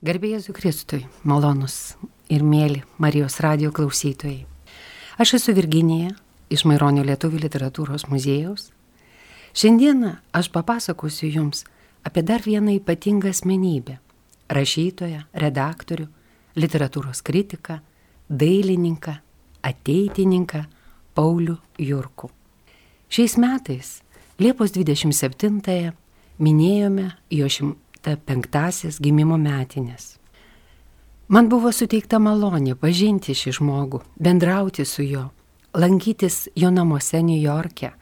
Garbėjai Kristui, malonus ir mėly Marijos radio klausytojai. Aš esu Virginija iš Maironio Lietuvų literatūros muziejaus. Šiandieną aš papasakosiu Jums apie dar vieną ypatingą asmenybę - rašytoją, redaktorių, literatūros kritiką, dailininką, ateitininką Paulių Jurkų. Šiais metais, Liepos 27-ąją, minėjome jo 105-asias gimimo metinės. Man buvo suteikta malonė pažinti šį žmogų, bendrauti su juo, lankytis jo namuose New York'e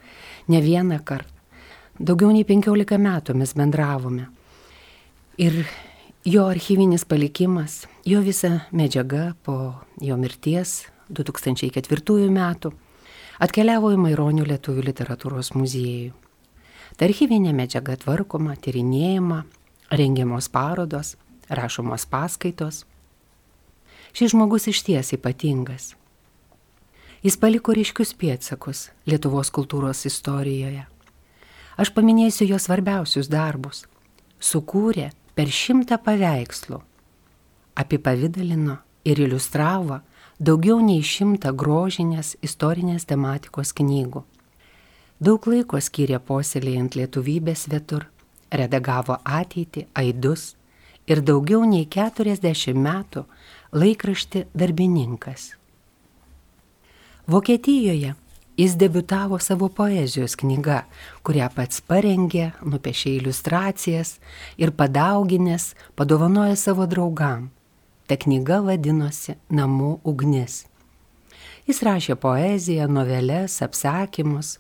ne vieną kartą. Daugiau nei 15 metų mes bendravome. Ir jo archyvinis palikimas, jo visa medžiaga po jo mirties 2004 metų atkeliavo į Maironio lietuvių literatūros muziejų. Ta archyvinė medžiaga tvarkoma, tyrinėjama, rengiamos parodos, rašomos paskaitos. Šis žmogus iš ties ypatingas. Jis paliko ryškius pėtsakus Lietuvos kultūros istorijoje. Aš paminėsiu jo svarbiausius darbus. Sukūrė per šimtą paveikslų. Apipavydalino ir iliustravo daugiau nei šimtą grožinės istorinės tematikos knygų. Daug laiko skyrė posėlėjant lietuvybės svetur redagavo ateitį, aidus ir daugiau nei 40 metų laikrašti darbininkas. Vokietijoje jis debutavo savo poezijos knyga, kurią pats parengė, nupiešė iliustracijas ir padauginės padovanojo savo draugam. Ta knyga vadinosi Namų ugnis. Jis rašė poeziją, noveles, apsakymus,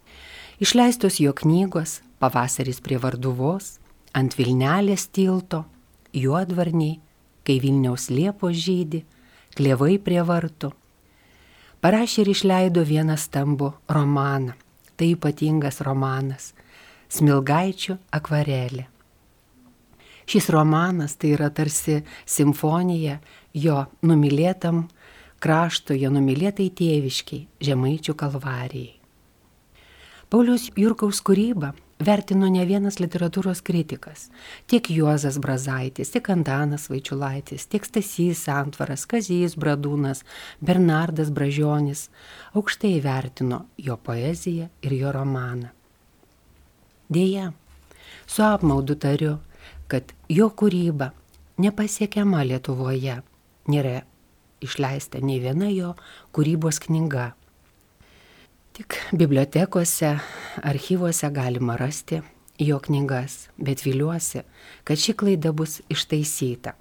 išleistos jo knygos Pavasaris prie Varduvos, ant Vilnelės tilto, juodvarniai, kai Vilniaus liepos žydį, klėvai prie vartų. Parašė ir išleido vieną stambų romaną. Tai ypatingas romanas - Smilgaičių akvarelė. Šis romanas tai yra tarsi simfonija jo numylėtam krašto, jo numylėtai tėviškiai, žemaičių kalvarijai. Paulius Jurkaus kūryba vertino ne vienas literatūros kritikas. Tiek Juozas Brazaitis, tiek Antanas Vaičiulaitis, tiek Stasys Antvaras, Kazijas Bradūnas, Bernardas Bražionis aukštai vertino jo poeziją ir jo romaną. Deja, su apmaudu tariu, kad jo kūryba nepasiekiama Lietuvoje, nėra išleista nei viena jo kūrybos knyga. Tik bibliotekose, archyvuose galima rasti jo knygas, bet viliuosi, kad ši klaida bus ištaisyta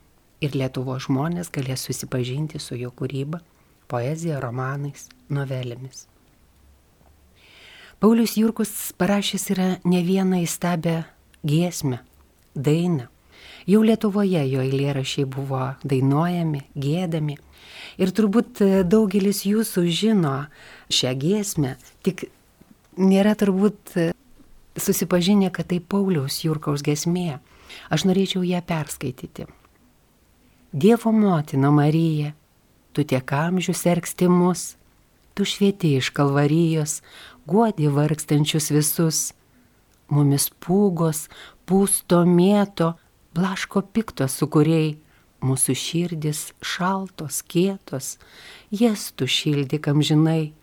ir Lietuvo žmonės galės susipažinti su jo kūryba, poezija, romanais, novelėmis. Paulius Jurkus parašęs yra ne vieną įstabę giesmę, dainą. Jau Lietuvoje jo eilėrašiai buvo dainuojami, gėdami Ir turbūt daugelis jūsų žino šią giesmę, tik nėra turbūt susipažinę, kad tai Pauliaus Jurkaus giesmė. Aš norėčiau ją perskaityti. Dievo motina Marija, tu tiek amžius ergsti mus, tu švieti iš kalvarijos, guodi vargstančius visus. Mumis pūgos, pūsto mėto, blaško pikto sukūrėjai Mūsų širdis šaltos, kietos, jas tu šildyk amžinai.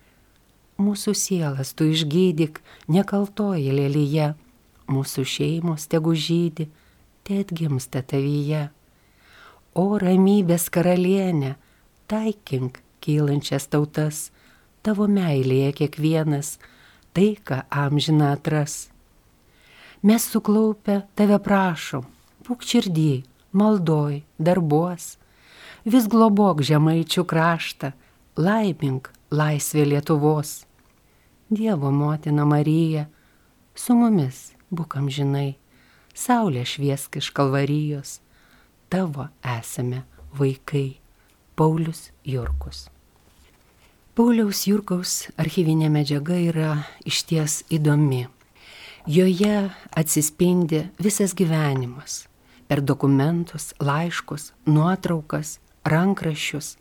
Mūsų sielas tu išgydyk, nekaltoji lėlyje, mūsų šeimos tegu žydi, te atgimsta tavyje. O ramybės karalienė, taikink kylančias tautas, tavo meilėje kiekvienas, tai ką amžina atras. Mes suklaupę tave prašom, būk širdį, maldoj, darbuos, vis globok žemaičių kraštą, laimink laisvė Lietuvos. Dievo motina Marija, su mumis būkam žinai, saulė šviesk iš kalvarijos, tavo esame vaikai. Paulius Jurkus. Pauliaus Jurkaus archyvinė medžiaga yra išties įdomi. Joje atsispindi visas gyvenimas per dokumentus, laiškus, nuotraukas, rankraščius.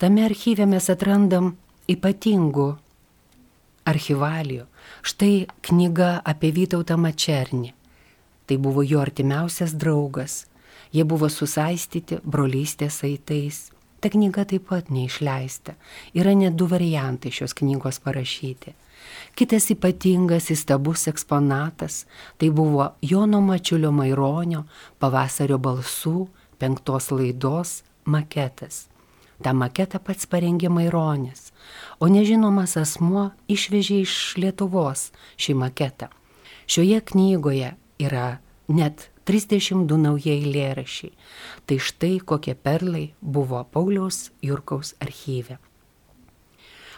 Tame archyve mes atrandam ypatingų archivalijų. Štai knyga apie Vytautą Mačernį. Tai buvo jo artimiausias draugas, Jie buvo susaistyti brolystės saitais. Ta knyga taip pat neišleista. Yra net du variantai šios knygos parašyti. Kitas ypatingas įstabus eksponatas tai buvo Jono Mačiulio Maironio pavasario balsų penktos laidos maketas. Ta maketą pats parengė Maironis, o nežinomas asmuo išvežė iš Lietuvos šį maketą. Šioje knygoje yra net 32 naujai eilėrašiai. Tai štai kokie perlai buvo Pauliaus Jurkaus archyve.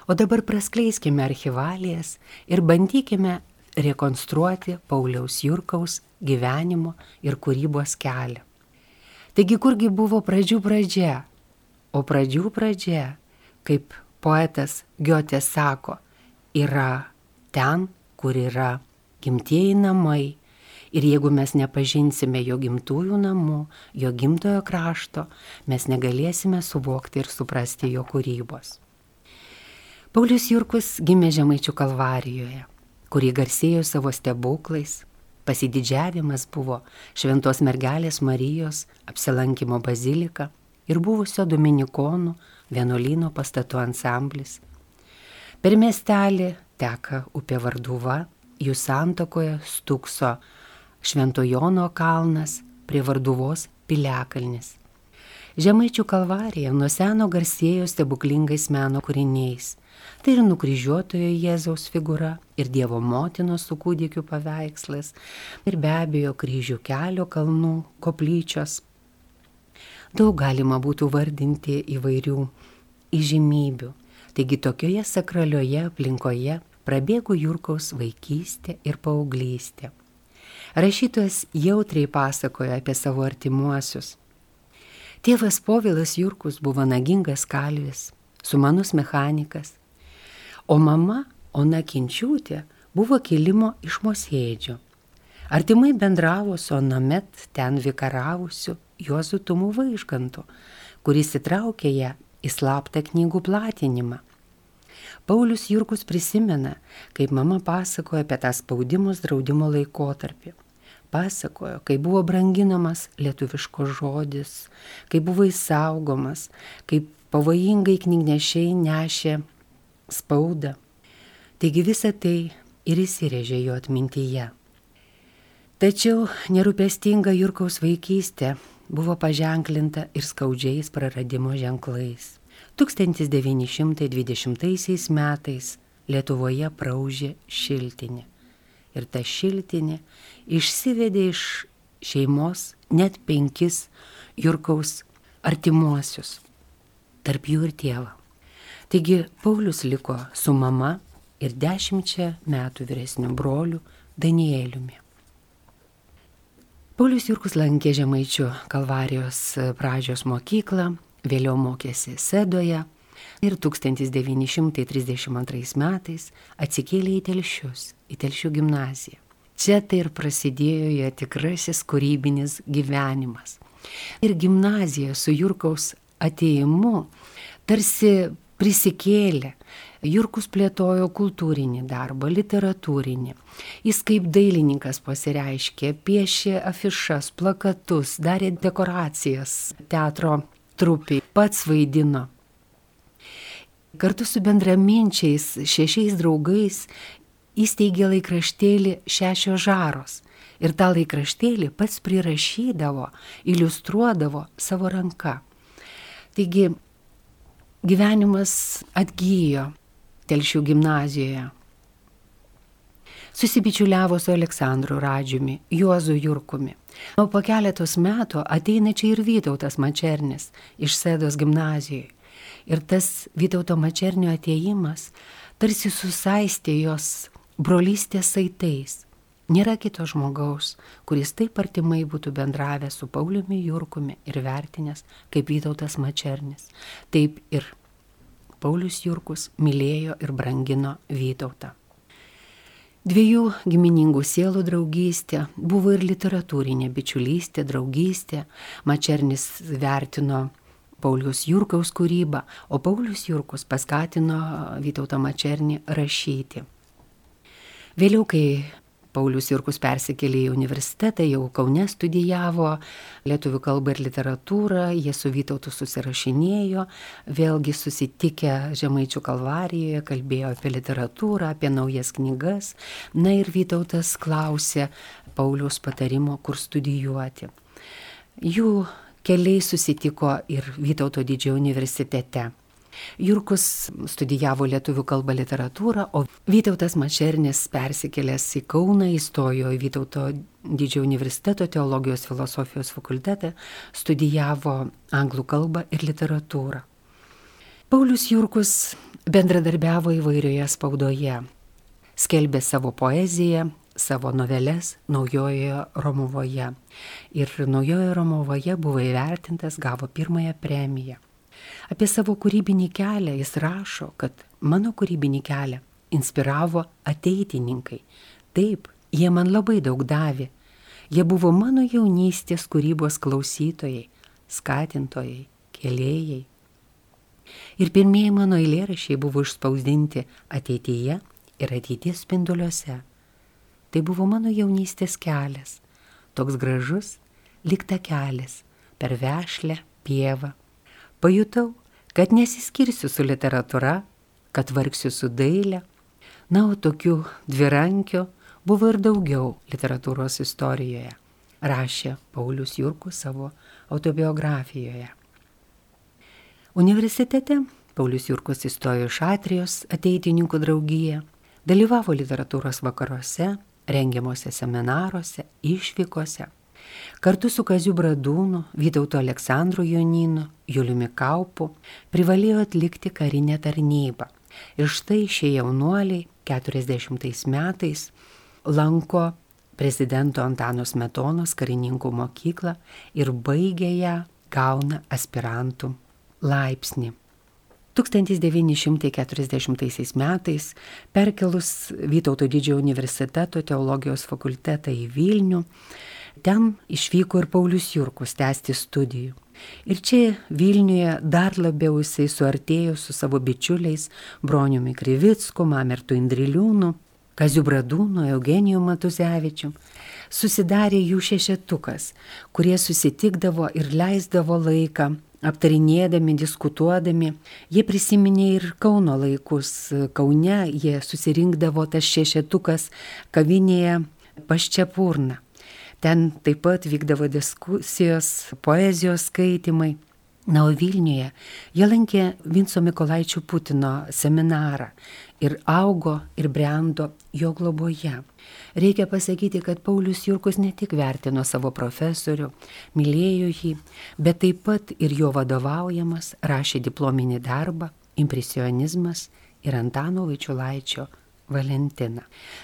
O dabar praskleiskime archivalijas ir bandykime rekonstruoti Pauliaus Jurkaus gyvenimo ir kūrybos kelią. Taigi kurgi buvo pradžių pradžia? O pradžių pradžia, kaip poetas Giotė sako, yra ten, kur yra gimtieji namai. Ir jeigu mes nepažinsime jo gimtųjų namų, jo gimtojo krašto, mes negalėsime suvokti ir suprasti jo kūrybos. Paulius Jurkus gimė Žemaičių kalvarijoje, kurį garsėjo savo stebuklais. Pasididžiavimas buvo Šventos mergelės Marijos apsilankimo bazilika ir buvusio Dominikonų vienuolyno pastatų ansamblis. Per miestelį teka upė Varduva, jų santokoje stukso Šventojono kalnas prie Varduvos piliakalnis. Žemaičių kalvarija nuo seno garsėjo stebuklingais meno kūriniais Tai ir nukryžiuotojo Jėzaus figūra, ir Dievo motinos su kūdikiu paveikslas, ir be abejo kryžių kelio kalnų koplyčios. Daug galima būtų vardinti įvairių įžymybių. Taigi tokioje sakralioje aplinkoje prabėgo Jurkaus vaikystė ir paauglystė. Rašytojas jautriai pasakoja apie savo artimuosius. Tėvas Povilas Jurkus buvo nagingas kalvis, sumanus mechanikas, o mama Ona Kinčiūtė buvo kilimo iš Mosėdžio. Artimai bendravo su Onamet ten vikaravusiu Juozu Tumu Vaižgantu, kuris įtraukė ją į slaptą knygų platinimą. Paulius Jurkus prisimena, kaip mama pasakojo apie tą spaudimus draudimo laikotarpį. Pasakojo, kaip buvo branginamas lietuviškos žodis, kaip buvo įsaugomas, kaip pavojingai knygnešiai nešė spaudą. Taigi visa tai ir įsirėžė jo atmintyje. Tačiau nerūpestinga Jurkaus vaikystė buvo paženklinta ir skaudžiais praradimo ženklais. 1920 metais Lietuvoje praužė šiltinė. Ir ta šiltinė išsivedė iš šeimos net penkis Jurkaus artimuosius, tarp jų ir tėvą. Taigi Paulius liko su mama ir dešimčia metų vyresniu broliu Danieliumi. Paulius Jurkus lankė Žemaičių Kalvarijos pradžios mokyklą, vėliau mokėsi Sedoje ir 1932 metais atsikėlė į Telšius, į Telšių gimnaziją. Čia tai ir prasidėjo jo tikrasis kūrybinis gyvenimas. Ir gimnazija su Jurkaus ateimu tarsi prisikėlė. Jurkus plėtojo kultūrinį darbą, literatūrinį. Jis kaip dailininkas pasireiškė, piešė afišas, plakatus, darė dekoracijas teatro trupiai, pats vaidino. Kartu su bendraminčiais, šešiais draugais įsteigė laikraštėlį Šešios žaros. Ir tą laikraštėlį pats prirašydavo, iliustruodavo savo ranka. Taigi gyvenimas atgyjo Telšių gimnazijoje. Susibičiuliavo su Aleksandru Radžiumi, Juozu Jurkumi. O po keletos metų ateina čia ir Vytautas Mačernis iš Sėdos gimnazijoje. Ir tas Vytauto Mačernio ateimas tarsi susaistė jos brolystės saitais. Nėra kito žmogaus, kuris taip artimai būtų bendravęs su Pauliumi Jurkumi ir vertinęs kaip Vytautas Mačernis. Taip ir Paulius Jurkus mylėjo ir brangino Vytautą. Dviejų giminingų sielų draugystė buvo ir literatūrinė bičiulystė, draugystė. Mačernis vertino Paulius Jurkaus kūrybą, o Paulius Jurkus paskatino Vytautą Mačernį rašyti. Vėliau, kai Paulius Jurkus persikėlė į universitetą, jau Kaune studijavo lietuvių kalbą ir literatūrą, jie su Vytautu susirašinėjo, vėlgi susitikę Žemaičių kalvarijoje, kalbėjo apie literatūrą, apie naujas knygas. Na ir Vytautas klausė Pauliaus patarimo, kur studijuoti. Jų keliai susitiko ir Vytauto didžiojo universitete. Jurkus studijavo lietuvių kalbą literatūrą, o Vytautas Mačernis persikėlęs į Kauną įstojo į Vytauto didžiojo universiteto teologijos filosofijos fakultetą, studijavo anglų kalbą ir literatūrą. Paulius Jurkus bendradarbiavo įvairioje spaudoje, skelbė savo poeziją, savo noveles Naujojoje Romuvoje. Ir Naujojoje Romuvoje buvo įvertintas, gavo pirmąją premiją. Apie savo kūrybinį kelią jis rašo, kad mano kūrybinį kelią inspiravo ateitininkai. Taip, jie man labai daug davė. Jie buvo mano jaunystės kūrybos klausytojai, skatintojai, kėlėjai. Ir pirmieji mano eilėrašiai buvo išspausdinti ateityje ir ateities spinduliuose. Tai buvo mano jaunystės kelias, toks gražus, likta kelias per vešlę pievą Pajutau, kad nesiskirsiu su literatūra, kad vargsiu su dailė. Na, o tokių dvirankio buvo ir daugiau literatūros istorijoje, rašė Paulius Jurkus savo autobiografijoje. Universitete Paulius Jurkus įstojo iš Atrijos ateitininkų draugiją, dalyvavo literatūros vakaruose, rengiamuose seminaruose, išvykose Kartu su Kaziu Bradūnu, Vytauto Aleksandru Joninu, Juliumi Kaupu privalėjo atlikti karinę tarnybą. Ir štai šie jaunuoliai 40 metais lanko prezidento Antano Smetonos karininkų mokyklą ir baigia ją, gauna aspirantų laipsnį. 1940 metais perkelus Vytauto didžiojo universiteto teologijos fakultetą į Vilnių, Ten išvyko ir Paulius Jurkus tęsti studijų. Ir čia Vilniuje dar labiau jisai suartėjo su savo bičiuliais Broniumi Krivicku, Mamertu Indriliūnu, Kaziu Bradūnu, Eugeniju Matuzevičiu. Susidarė jų šešetukas, kurie susitikdavo ir leisdavo laiką aptarinėdami, diskutuodami. Jie prisiminė ir Kauno laikus. Kaune jie susirinkdavo tas šešetukas kavinėje Paščiapurna. Ten taip pat vykdavo diskusijos, poezijos skaitimai. Na, o Vilniuje jie lankė Vinco Mikolaičio Putino seminarą ir augo ir brendo jo globoje. Reikia pasakyti, kad Paulius Jurkus ne tik vertino savo profesorių, mylėjo jį, bet taip pat ir jo vadovaujamas rašė diplominį darbą Impresionizmas ir Antano Vaičiulaičio Valentiną.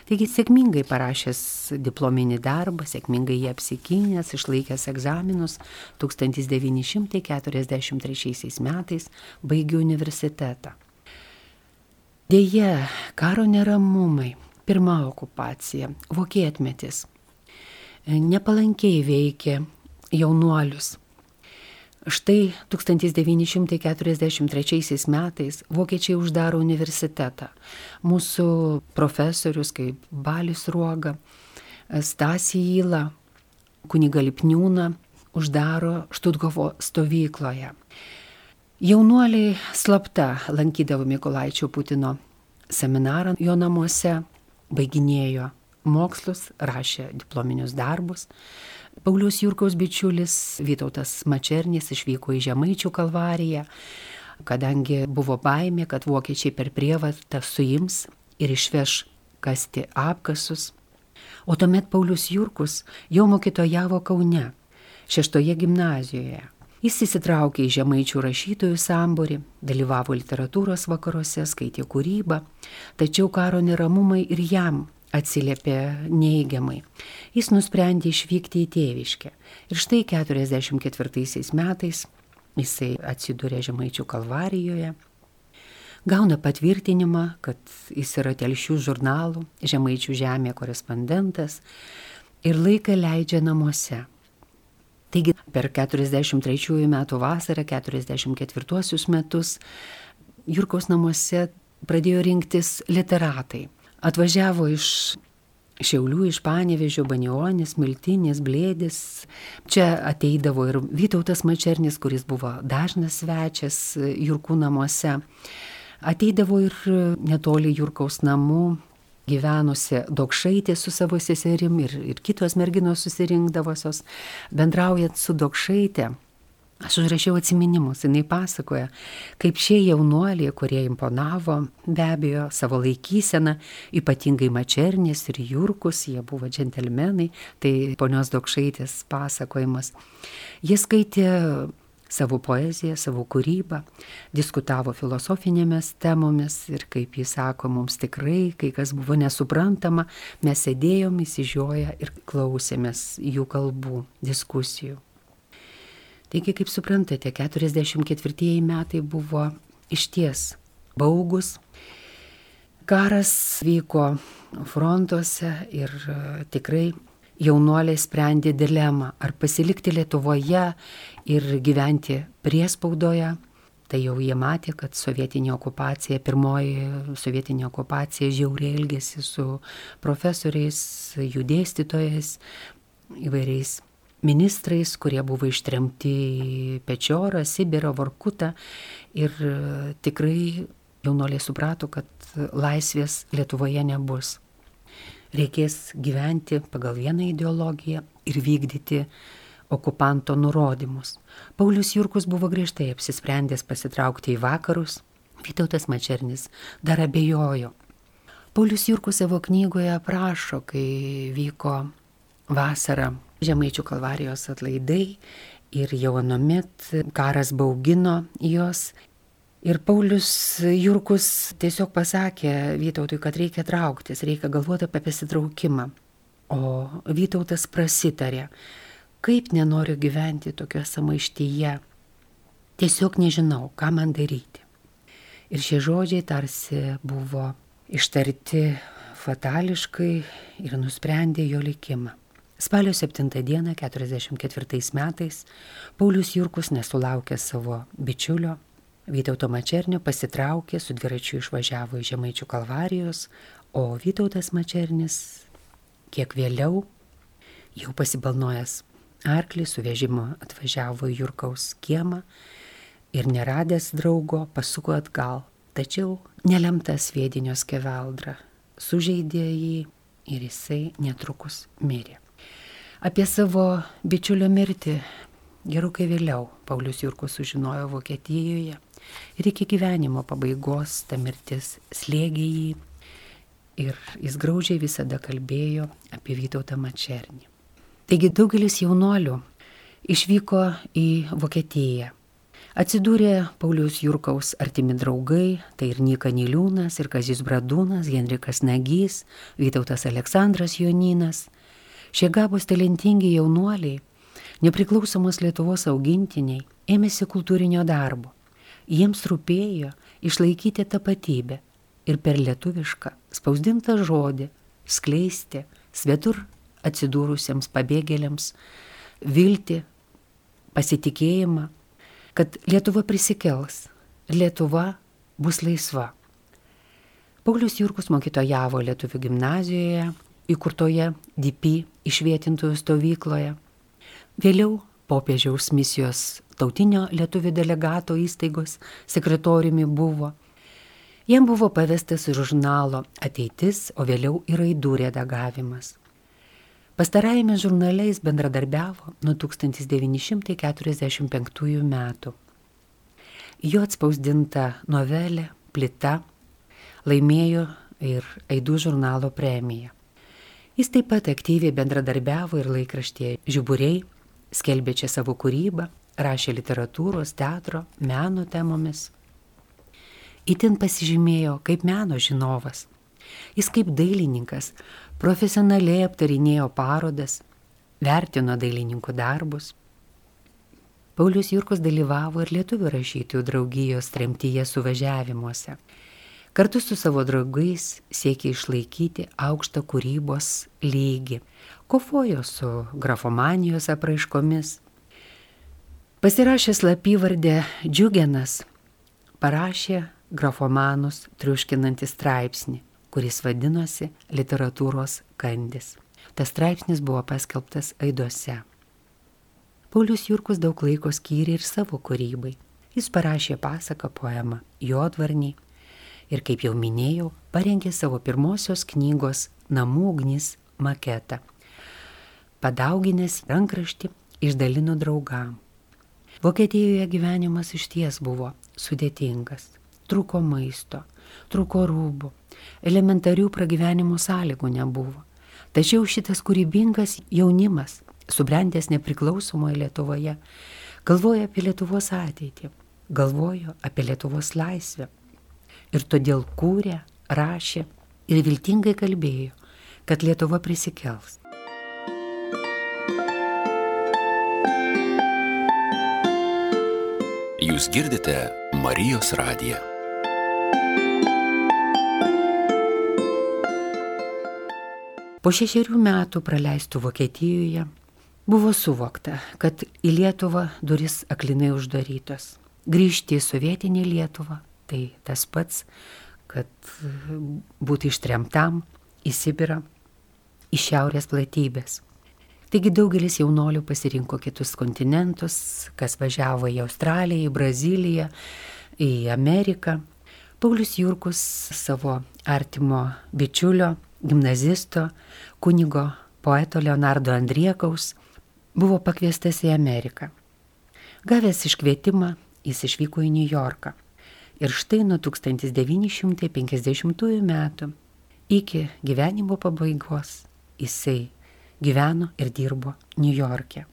Taigi sėkmingai parašęs diplominį darbą, sėkmingai jį apsikynęs, išlaikęs egzaminus, 1943 metais baigė universitetą. Deja, karo neramumai, pirma okupacija, vokietmetis nepalankiai veikė jaunuolius Štai 1943 metais vokiečiai uždaro universitetą. Mūsų profesorius kaip Balis Ruoga, Stasi Įla, kuniga Lipniūna uždaro Štutgovo stovykloje. Jaunuoliai slapta lankydavo Mikolaičio Putino seminarą jo namuose, baiginėjo mokslus, rašė diplominius darbus. Paulius Jurkaus bičiulis Vytautas Mačernis išvyko į Žemaičių kalvariją, kadangi buvo baimė, kad vokiečiai per prievartą suims ir išveš kasti apkasus. O tuomet Paulius Jurkus jau mokytojavo Kaune, šeštoje gimnazijoje. Jis įsitraukė į žemaičių rašytojų sambūrį, dalyvavo literatūros vakaruose, skaitė kūrybą, tačiau karo neramumai ir jam atsiliepė neigiamai. Jis nusprendė išvykti į tėviškę. Ir štai 44 metais jisai atsidūrė Žemaičių kalvarijoje, gauna patvirtinimą, kad jis yra telšių žurnalų Žemaičių žemė korespondentas ir laiką leidžia namuose. Taigi per 43 metų vasarą, 44 metus Jurkos namuose pradėjo rinktis literatai atvažiavo iš Šiaulių iš Panevežio, Banionis, Miltinis, Blėdis. Čia ateidavo ir Vytautas Mačernis, kuris buvo dažnas svečias Jurkų namuose. Ateidavo ir netoli Jurkaus namų gyvenusi Dokšaitė su savo seserim ir, ir kitos merginos susirinkdavosios, bendraujant su Dokšaitė. Aš užrašiau atminimus, jinai pasakoja, kaip šie jaunuoliai, kurie imponavo, be abejo, savo laikyseną, ypatingai Mačernis ir Jurkus, jie buvo džentelmenai, tai ponios Dokšaitės pasakojimas. Jie skaitė savo poeziją, savo kūrybą, diskutavo filosofinėmis temomis ir, kaip jis sako, mums tikrai, kai kas buvo nesuprantama, mes sėdėjom įsižioję ir klausėmės jų kalbų, diskusijų. Taigi, kaip suprantate, 44 metai buvo išties baugus. Karas vyko frontuose ir tikrai jaunuoliai sprendė dilemą, ar pasilikti Lietuvoje ir gyventi priespaudoje. Tai jau jie matė, kad sovietinė okupacija, pirmoji sovietinė okupacija žiauriai elgėsi su profesoriais, jų dėstytojais, įvairiais ministrais, kurie buvo ištremti į Pečiorą, Sibirą, Vorkutą. Ir tikrai jaunuoliai suprato, kad laisvės Lietuvoje nebus reikės gyventi pagal vieną ideologiją ir vykdyti okupanto nurodymus. Paulius Jurkus buvo griežtai apsisprendęs pasitraukti į vakarus, Vytautas Mačernis dar abejojo. Paulius Jurkus savo knygoje aprašo, kai vyko vasara Žemaičių kalvarijos atlaidai ir jau anomet karas baugino jos Ir Paulius Jurkus tiesiog pasakė Vytautui, kad reikia trauktis, reikia galvoti apie pasitraukimą. O Vytautas prasitarė, kaip nenoriu gyventi tokioje samaištyje. Tiesiog nežinau, ką man daryti. Ir šie žodžiai tarsi buvo ištarti fatališkai ir nusprendė jo likimą. Spalio 7 dieną 44 metais Paulius Jurkus nesulaukė savo bičiulio Vytauto Mačernio pasitraukė, su dviračiu išvažiavo į Žemaičių kalvarijos, o Vytautas Mačernis kiek vėliau, jau pasibalnojęs arklį su vežimu atvažiavo į Jurkaus kiemą ir neradęs draugo pasuko atgal, tačiau nelemtas vėdinio skeveldra sužeidė jį ir jisai netrukus mirė. Apie savo bičiulio mirtį gerokai vėliau Paulius Jurkus sužinojo Vokietijoje Ir iki gyvenimo pabaigos ta mirtis slėgė jį ir jis graudžiai visada kalbėjo apie Vytautą Mačernį. Taigi daugelis jaunuolių išvyko į Vokietiją. Atsidūrė Paulius Jurkaus artimi draugai, tai ir Nika Niliūnas, ir Kazis Bradūnas, Henrikas Nagys, Vytautas Aleksandras Joninas. Šie gabus talentingi jaunuoliai, nepriklausomos Lietuvos augintiniai, ėmėsi kultūrinio darbo. Jiems rūpėjo išlaikyti tapatybę ir per lietuvišką spausdintą žodį skleisti svetur atsidūrusiems pabėgėliams viltį, pasitikėjimą, kad Lietuva prisikels, Lietuva bus laisva. Paulius Jurkus mokytojavo Lietuvių gimnazijoje, įkurtoje DP išvietintojų stovykloje. Vėliau popiežiaus misijos tautinio lietuvių delegato įstaigos sekretoriumi buvo. Jam buvo pavestas žurnalo ateitis, o vėliau ir aidų redagavimas. Pastarajame žurnale jis bendradarbiavo nuo 1945 metų. Jo atspausdinta novelė Plita laimėjo ir Aidų žurnalo premiją. Jis taip pat aktyviai bendradarbiavo ir laikraštėje Žiuburiai, skelbė čia savo kūrybą, rašė literatūros, teatro, meno temomis. Įtin pasižymėjo kaip meno žinovas. Jis kaip dailininkas profesionaliai aptarinėjo parodas, vertino dailininkų darbus. Paulius Jurkus dalyvavo ir lietuvių rašytojų draugijos tremtyje suvažiavimuose. Kartu su savo draugais siekė išlaikyti aukštą kūrybos lygį, kovojo su grafomanijos apraiškomis, Pasirašęs lapyvardę Džiugenas parašė grafomanus triuškinantį straipsnį kuris vadinosi Literatūros kandis. Tas straipsnis buvo paskelbtas Aiduose. Paulius Jurkus daug laiko skyrė ir savo kūrybai. Jis parašė pasaką poemą Jodvarnį ir, kaip jau minėjau, parengė savo pirmosios knygos Namų ugnis maketą. Padauginęs rankraštį išdalino draugam. Vokietijoje gyvenimas iš ties buvo sudėtingas. Truko maisto, truko rūbų, elementarių pragyvenimo sąlygų nebuvo. Tačiau šitas kūrybingas jaunimas, subrendęs nepriklausomoje Lietuvoje, galvoja apie Lietuvos ateitį, galvojo apie Lietuvos laisvę. Ir todėl kūrė, rašė ir viltingai kalbėjo, kad Lietuva prisikels. Jūs girdite Marijos radiją. Po šešerių metų praleistų Vokietijoje buvo suvokta, kad į Lietuvą duris aklinai uždarytos. Grįžti į sovietinį Lietuvą tai tas pats, kad būti ištremtam į Sibirą, į šiaurės platybės. Taigi daugelis jaunolių pasirinko kitus kontinentus, kas važiavo į Australiją, į Braziliją, į Ameriką. Paulius Jurkus savo artimo bičiulio, gimnazisto, kunigo, poeto Leonardo Andriekaus buvo pakviestas į Ameriką. Gavęs iškvietimą, jis išvyko į New Yorką. Ir štai nuo 1950 metų iki gyvenimo pabaigos jisai gyveno ir dirbo New York'e.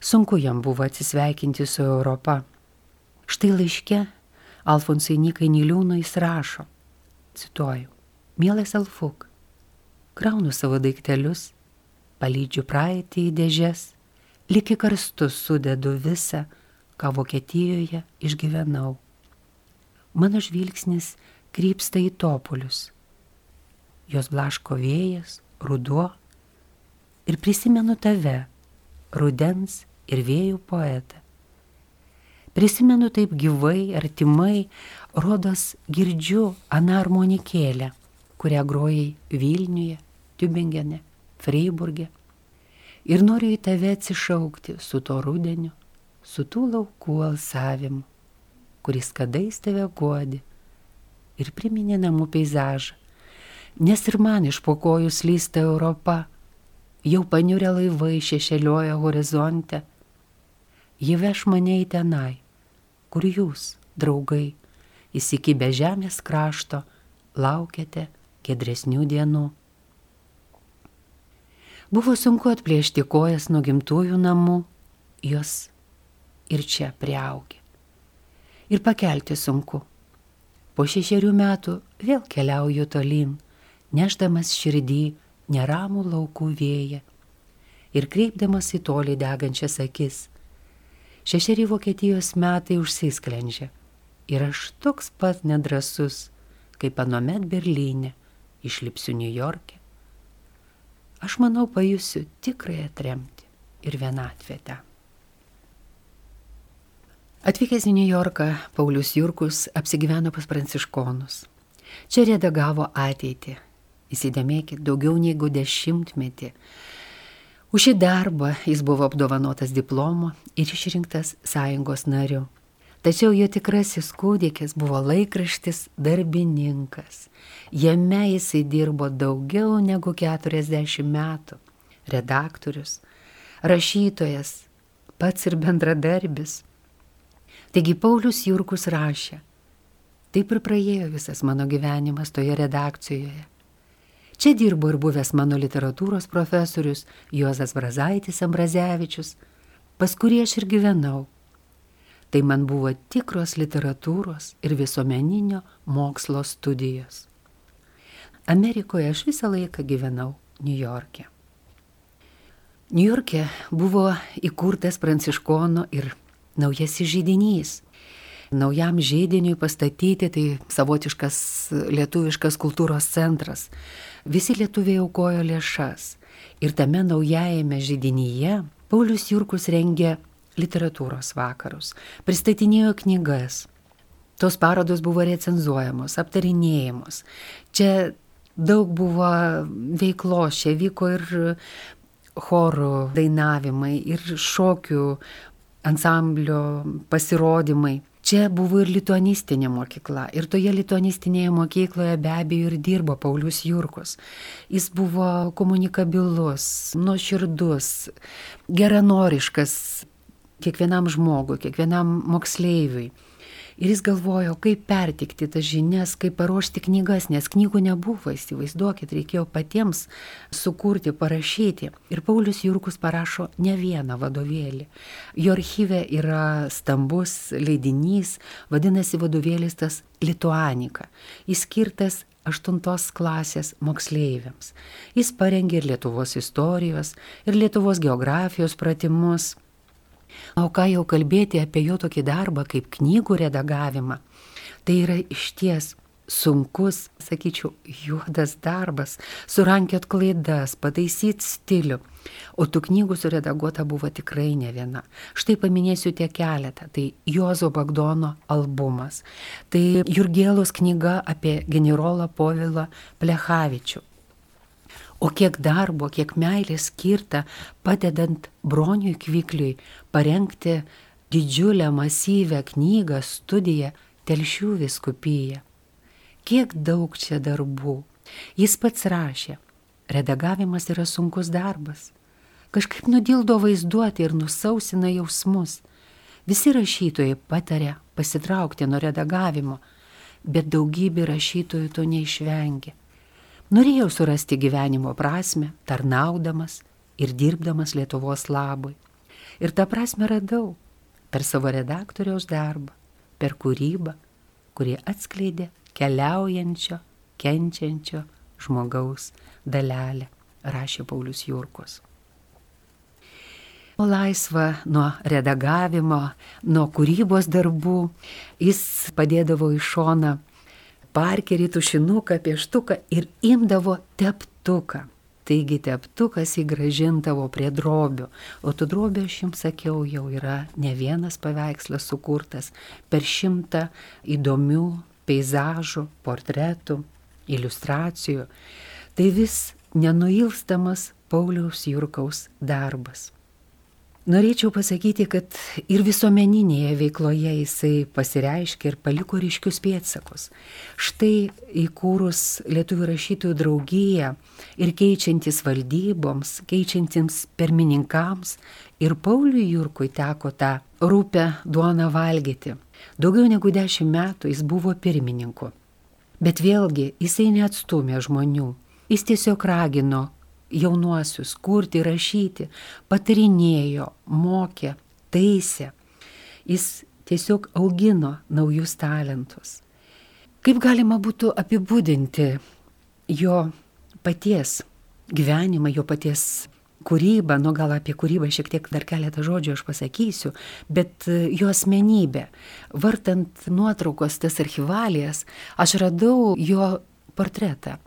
Sunku jam buvo atsisveikinti su Europa. Štai laiške Alfonsai Nikai Niliūno jis rašo, cituoju, Mielas Alfuk, kraunu savo daiktelius, palydžiu praeitį į dėžes, liki karstus sudedu visą, ką Vokietijoje išgyvenau. Mano žvilgsnis krypsta į topolius. Jos blaško vėjas, ruduo ir prisimenu tave, rudens ir vėjų poetą. Prisimenu taip gyvai, artimai, rodos girdžiu aną armonikėlę, kurią grojai Vilniuje, Tübingene, Freiburge. Ir noriu į tave atsišaukti su to rudeniu, su tų laukų alsavimu kuris kadais tave guodi ir priminė namų peizažą. Nes ir man iš po kojų slysta Europa, jau paniurę laivai šešėlioja horizonte. Ji veš mane į tenai, kur jūs, draugai, įsikibę žemės krašto, laukiate gedresnių dienų. Buvo sunku atplėšti kojas nuo gimtųjų namų, jos ir čia priaugė ir pakelti sunku. Po šešerių metų vėl keliauju tolyn, neždamas širdį neramų laukų vėją ir kreipdamas į tolį degančias akis. Šešeri Vokietijos metai užsisklendžia ir aš toks pat nedrasus, kaip anomet Berlyne, išlipsiu New York'e. Aš manau, pajusiu tikrąją tremtį ir vienatvę ten. Atvykęs į New Yorką, Paulius Jurkus apsigyveno pas pranciškonus. Čia redagavo ateitį. Įsidėmėkit, daugiau negu dešimtmetį. Už šį darbą jis buvo apdovanotas diplomu ir išrinktas sąjungos nariu. Tačiau jo tikrasis kūdikis buvo laikraštis darbininkas. Jame jisai dirbo daugiau negu 40 metų. Redaktorius, rašytojas, pats ir bendradarbis. Taigi Paulius Jurkus rašė, taip ir praėjo visas mano gyvenimas toje redakcijoje. Čia dirbo ir buvęs mano literatūros profesorius Juozas Brazaitis Ambrazevičius, pas kurį aš ir gyvenau. Tai man buvo tikros literatūros ir visuomeninio mokslo studijos. Amerikoje aš visą laiką gyvenau New York'e. New York'e buvo įkurtas pranciškono ir naujasis žydinys. Naujam žydiniui pastatyti tai savotiškas lietuviškas kultūros centras. Visi lietuviai aukojo lėšas. Ir tame naujajame židinyje Paulius Jurkus rengė literatūros vakarus, pristatinėjo knygas. Tos parodos buvo recenzuojamos, aptarinėjamos. Čia daug buvo veiklos, čia vyko ir chorų dainavimai, ir šokių ansamblio pasirodymai. Čia buvo ir lituanistinė mokykla. Ir toje lituanistinėje mokykloje be abejo ir dirbo Paulius Jurkus. Jis buvo komunikabilus, nuoširdus, geranoriškas kiekvienam žmogui, kiekvienam moksleiviui. Ir jis galvojo, kaip pertikti tas žinias, kaip paruošti knygas, nes knygų nebuvo, įsivaizduokit, reikėjo patiems sukurti, parašyti. Ir Paulius Jurkus parašo ne vieną vadovėlį. Jo archyve yra stambus leidinys, vadinasi vadovėlis tas Lituanika. Jis skirtas aštuntos klasės moksleiviams. Jis parengė ir Lietuvos istorijos, ir Lietuvos geografijos pratimus. O ką jau kalbėti apie jo tokį darbą kaip knygų redagavimą, tai yra išties sunkus, sakyčiau, juodas darbas, surankiot klaidas, pataisyti stilių. O tų knygų suredaguota buvo tikrai ne viena. Štai paminėsiu tie keletą. Tai Jozo Bagdono albumas. Tai Jurgėlos knyga apie generolą Povilą Plechavičių. O kiek darbo, kiek meilės skirta padedant broniui Kvikliui parengti didžiulę masyvę knygą, studiją Telšių viskupyje. Kiek daug čia darbų. Jis pats rašė, redagavimas yra sunkus darbas. Kažkaip nudildo vaizduoti ir nusausina jausmus. Visi rašytojai patarė pasitraukti nuo redagavimo, bet daugybė rašytojų to neišvengia. Norėjau surasti gyvenimo prasme, tarnaudamas ir dirbdamas Lietuvos labui. Ir tą prasme radau per savo redaktoriaus darbą, per kūrybą, kurie atskleidė keliaujančio, kenčiančio žmogaus dalelę, rašė Paulius Jurkus. O laisva nuo redagavimo, nuo kūrybos darbų, jis padėdavo į šoną parkerį, tušinuką, pieštuką ir imdavo teptuką. Taigi teptukas įgražintavo prie drobių, o tų drobių aš jums sakiau jau yra ne vienas paveikslas sukurtas per šimtą įdomių peizažų, portretų, iliustracijų. Tai vis nenuilstamas Pauliaus Jurkaus darbas. Norėčiau pasakyti, kad ir visuomeninėje veikloje jisai pasireiškė ir paliko ryškius pėtsakus. Štai įkūrus Lietuvių rašytojų draugiją ir keičiantis valdyboms, keičiantiems pirmininkams, ir Pauliui Jurkui teko tą rūpę duoną valgyti. Daugiau negu dešimt metų jis buvo pirmininku. Bet vėlgi jisai neatstumė žmonių. Jis tiesiog ragino jaunuosius kurti, rašyti, patarinėjo, mokė, taisė. Jis tiesiog augino naujus talentus. Kaip galima būtų apibūdinti jo paties gyvenimą, jo paties kūrybą, nu gal apie kūrybą šiek tiek dar keletą žodžių aš pasakysiu, bet jo asmenybė. Vartant nuotraukos tas archivalijas, aš radau jo portretą.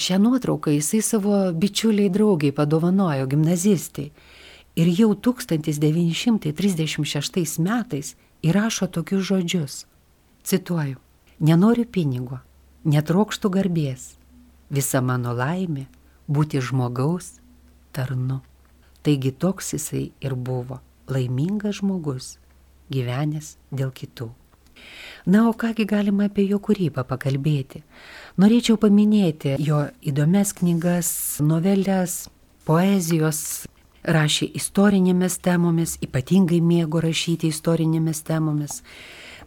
Šią nuotrauką jisai savo bičiuliai draugiai padovanojo gimnazistai. Ir jau 1936 metais įrašo tokius žodžius. Cituoju. Nenoriu pinigo, netrokštų garbės. Visa mano laimė būti žmogaus tarnu. Taigi toks jisai ir buvo laimingas žmogus, gyvenęs dėl kitų. Na, o kągi galima apie jo kūrybą pakalbėti? Norėčiau paminėti jo įdomias knygas, novelės, poezijos, rašė istorinėmis temomis, ypatingai mėgo rašyti istorinėmis temomis.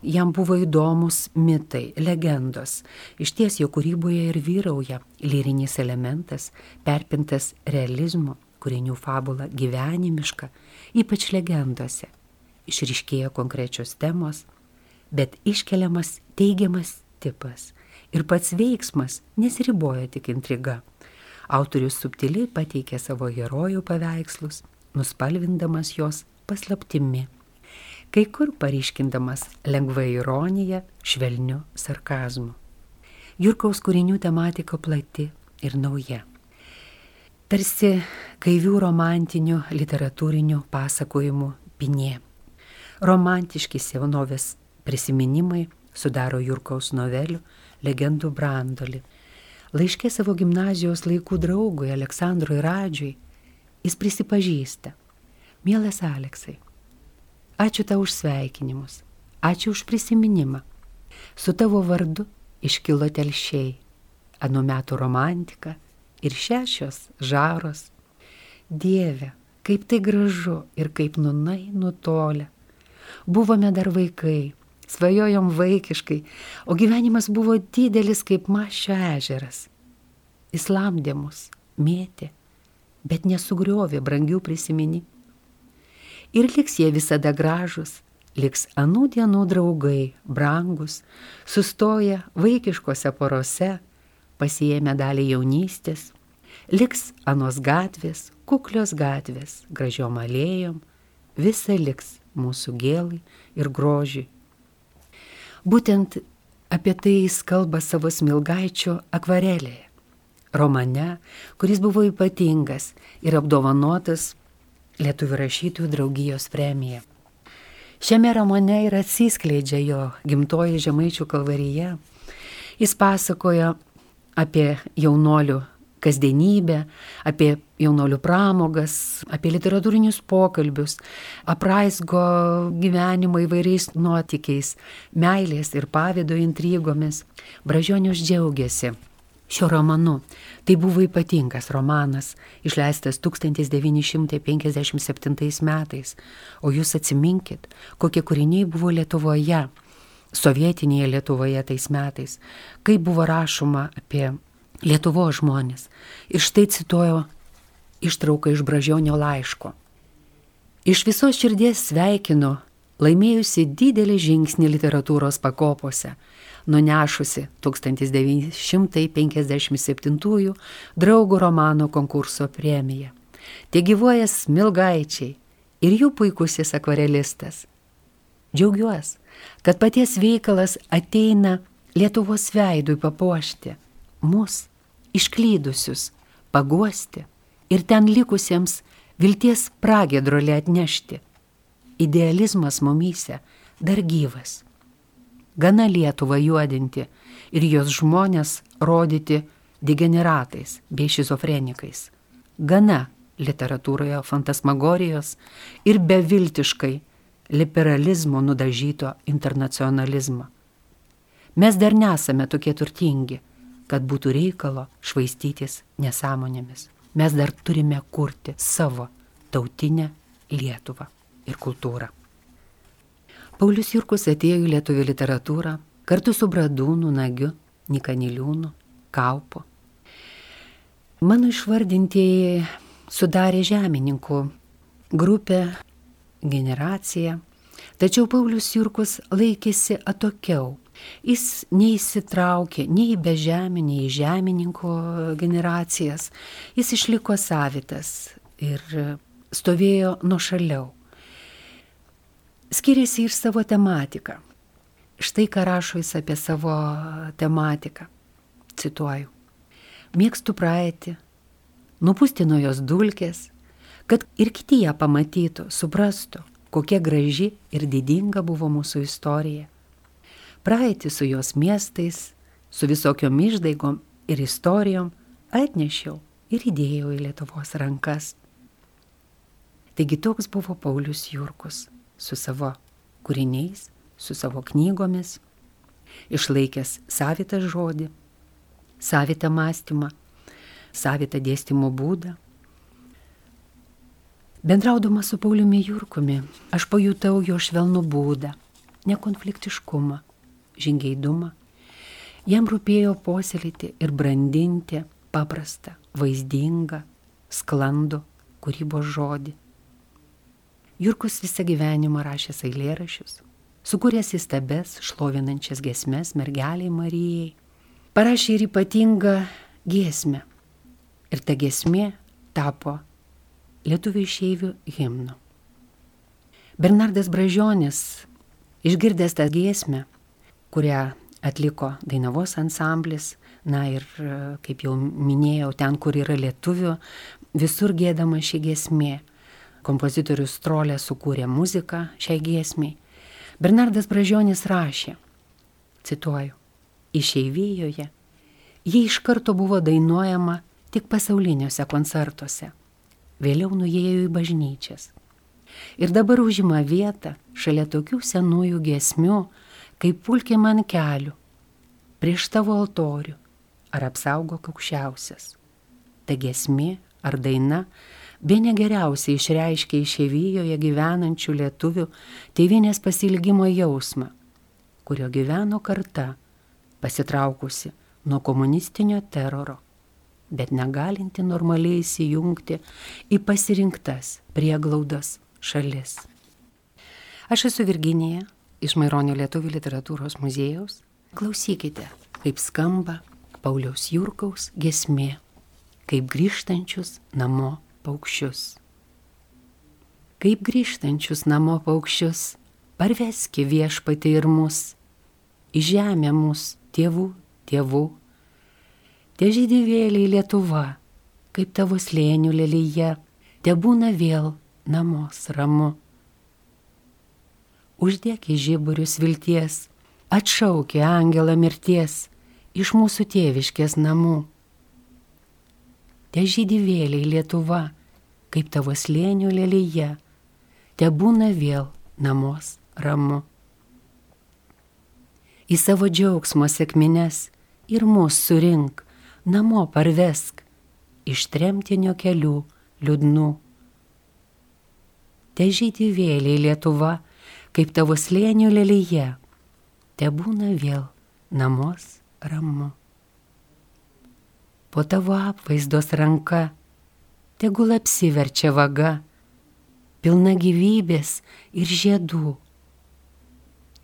Jam buvo įdomus mitai, legendos. Iš ties jo kūryboje ir vyrauja lyrinis elementas, perpintas realizmu, kūrinių fabula gyvenimiška, ypač legendose. Išriškėjo konkrečios temos, bet iškeliamas teigiamas tipas ir pats veiksmas nesiriboja tik intriga. Autorius subtiliai pateikė savo herojų paveikslus, nuspalvindamas jos paslaptimi, kai kur paryškindamas lengvą ironiją, švelniu sarkazmu. Jurkaus kūrinių tematika plati ir nauja. Tarsi gaivių romantinių literatūrinių pasakojimų pinė. Romantiški senovės Prisiminimai sudaro Jurkaus novelių legendų brandolį. Laiškė savo gimnazijos laikų draugui Aleksandrui Radžiui jis prisipažįsta. Mielas Aleksai, ačiū tau už sveikinimus, ačiū už prisiminimą. Su tavo vardu iškilo telšiai, anu metų romantika ir šešios žaros. Dieve, kaip tai gražu ir kaip nunai nutolę. Buvome dar vaikai, svajojom vaikiškai, o gyvenimas buvo didelis kaip mašio ežeras. Islamdė mus, mėtė, bet nesugriovė brangių prisiminimų. Ir liks jie visada gražus, liks anų dienų draugai, brangus, sustoja vaikiškose porose, pasijėmė dalį jaunystės, liks anos gatvės, kuklios gatvės, gražiom alėjom, visa liks mūsų gėlai ir grožiui. Būtent apie tai jis kalba savo smilgaičio akvarelėje, romane, kuris buvo ypatingas ir apdovanotas Lietuvių rašytojų draugijos premija. Šiame romane ir atsiskleidžia jo gimtoji žemaičių kalvaryje. Jis pasakoja apie jaunolių kasdienybę, apie jaunolių pramogas, apie literatūrinius pokalbius, apraizgo gyvenimą įvairiais nuotykiais, meilės ir pavydo intrigomis. Bražionius džiaugiasi šio romanu. Tai buvo ypatingas romanas, išleistas 1957 metais, o jūs atsiminkit, kokie kūriniai buvo Lietuvoje, sovietinėje Lietuvoje tais metais, kaip buvo rašoma apie Lietuvo žmonės. Ir štai cituoju ištrauką iš Bražionio laiško. Iš visos širdies sveikinu laimėjusi didelį žingsnį literatūros pakopose nunešusi 1957 draugų romano konkurso premiją. Tie gyvuoja smilgaičiai ir jų puikusis akvarelistas. Džiaugiuosi, kad paties veikalas ateina Lietuvos veidui papuošti, mus išklydusius, paguosti ir ten likusiems vilties pragėdrolį atnešti. Idealizmas mumyse dar gyvas gana Lietuvą juodinti ir jos žmonės rodyti degeneratais bei šizofrenikais. Gana literatūroje fantasmagorijos ir beviltiškai liberalizmo nudažyto internacionalizmo. Mes dar nesame tokie turtingi, kad būtų reikalo švaistytis nesąmonėmis. Mes dar turime kurti savo tautinę Lietuvą ir kultūrą. Paulius Jurkus atėjo į lietuvių literatūrą kartu su Bradūnu, Nagiu, Nikaniliūnu, Kaupu. Mano išvardintieji sudarė žemininkų grupę, generaciją, tačiau Paulius Jurkus laikėsi atokiau. Jis neįsitraukė nei į bežemį, nei į žemininko generacijas. Jis išliko savitas ir stovėjo nuo šaliau skiriasi ir savo tematika. Štai ką rašo jis apie savo tematiką. Cituoju. Mėgstu praeitį, nupūsti nuo jos dulkės, kad ir kiti ją pamatytų, suprastų, kokia graži ir didinga buvo mūsų istorija. Praeitį su jos miestais, su visokiom išdaigom ir istorijom atnešiau ir įdėjau į Lietuvos rankas. Taigi toks buvo Paulius Jurkus su savo kūriniais, su savo knygomis, išlaikęs savitą žodį, savitą mąstymą, savitą dėstymo būdą. Bendraudama su Pauliumi Jurkumi, aš pajutau jo švelnų būdą, nekonfliktiškumą, žingeidumą. Jam rūpėjo puoselėti ir brandinti paprastą, vaizdingą, sklandų kūrybos žodį. Jurkus visą gyvenimą rašęs eilėrašius, sukūręs įstabes, šlovinančias gesmes mergeliai Marijai, parašė ir ypatingą giesmę. Ir ta giesmė tapo lietuvių išeivių himnu. Bernardas Bražionis, išgirdęs tą giesmę, kurią atliko Dainavos ansamblis, na ir kaip jau minėjau, ten, kur yra lietuvių, visur gėdama ši giesmė kompozitorius Trolė sukūrė muziką šiai giesmiai. Bernardas Bražionis rašė, cituoju, išeivijoje Jie iš karto buvo dainuojama tik pasauliniuose koncertuose. Vėliau nuėjo į bažnyčias. Ir dabar užima vietą šalia tokių senųjų gesmių, kaip pulkė man kelių, prieš tavo altorių ar apsaugo aukščiausias. Ta gesmė ar daina be negeriausiai išreiškia išėvyjoje gyvenančių lietuvių tėvinės pasilgimo jausmą, kurio gyveno karta, pasitraukusi nuo komunistinio teroro, bet negalinti normaliai įsijungti į pasirinktas prieglaudas šalis. Aš esu Virginija iš Maironio Lietuvų literatūros muziejaus. Klausykite, kaip skamba Pauliaus Jurkaus gesmė, kaip grįžtančius namo paukščius. Kaip grįžtančius namo paukščius, parveski viešpatį ir mus, į žemę mus, tėvų tėvų. Te žydivėliai Lietuva, kaip tavo slėnių lelyje, te būna vėl namos ramu. Uždėk į žiburius vilties, atšaukė angelą mirties iš mūsų tėviškės namų. Te žydivėliai Lietuva, kaip tavo slėnių lelyje, te būna vėl namos ramu. Į savo džiaugsmo sėkmines ir mūsų surink, namo parvesk iš tremtinio kelių liūdnų. Te žydį vėliai Lietuva, kaip tavo slėnių lelyje, te būna vėl namos ramu. Po tavo apvaizdos ranka, tegul apsiverčia vaga, pilna gyvybės ir žiedų.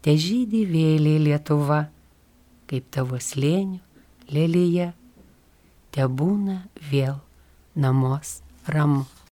Te žydį vėliai Lietuva, kaip tavo slėnių, lelyje, te būna vėl namos ramu.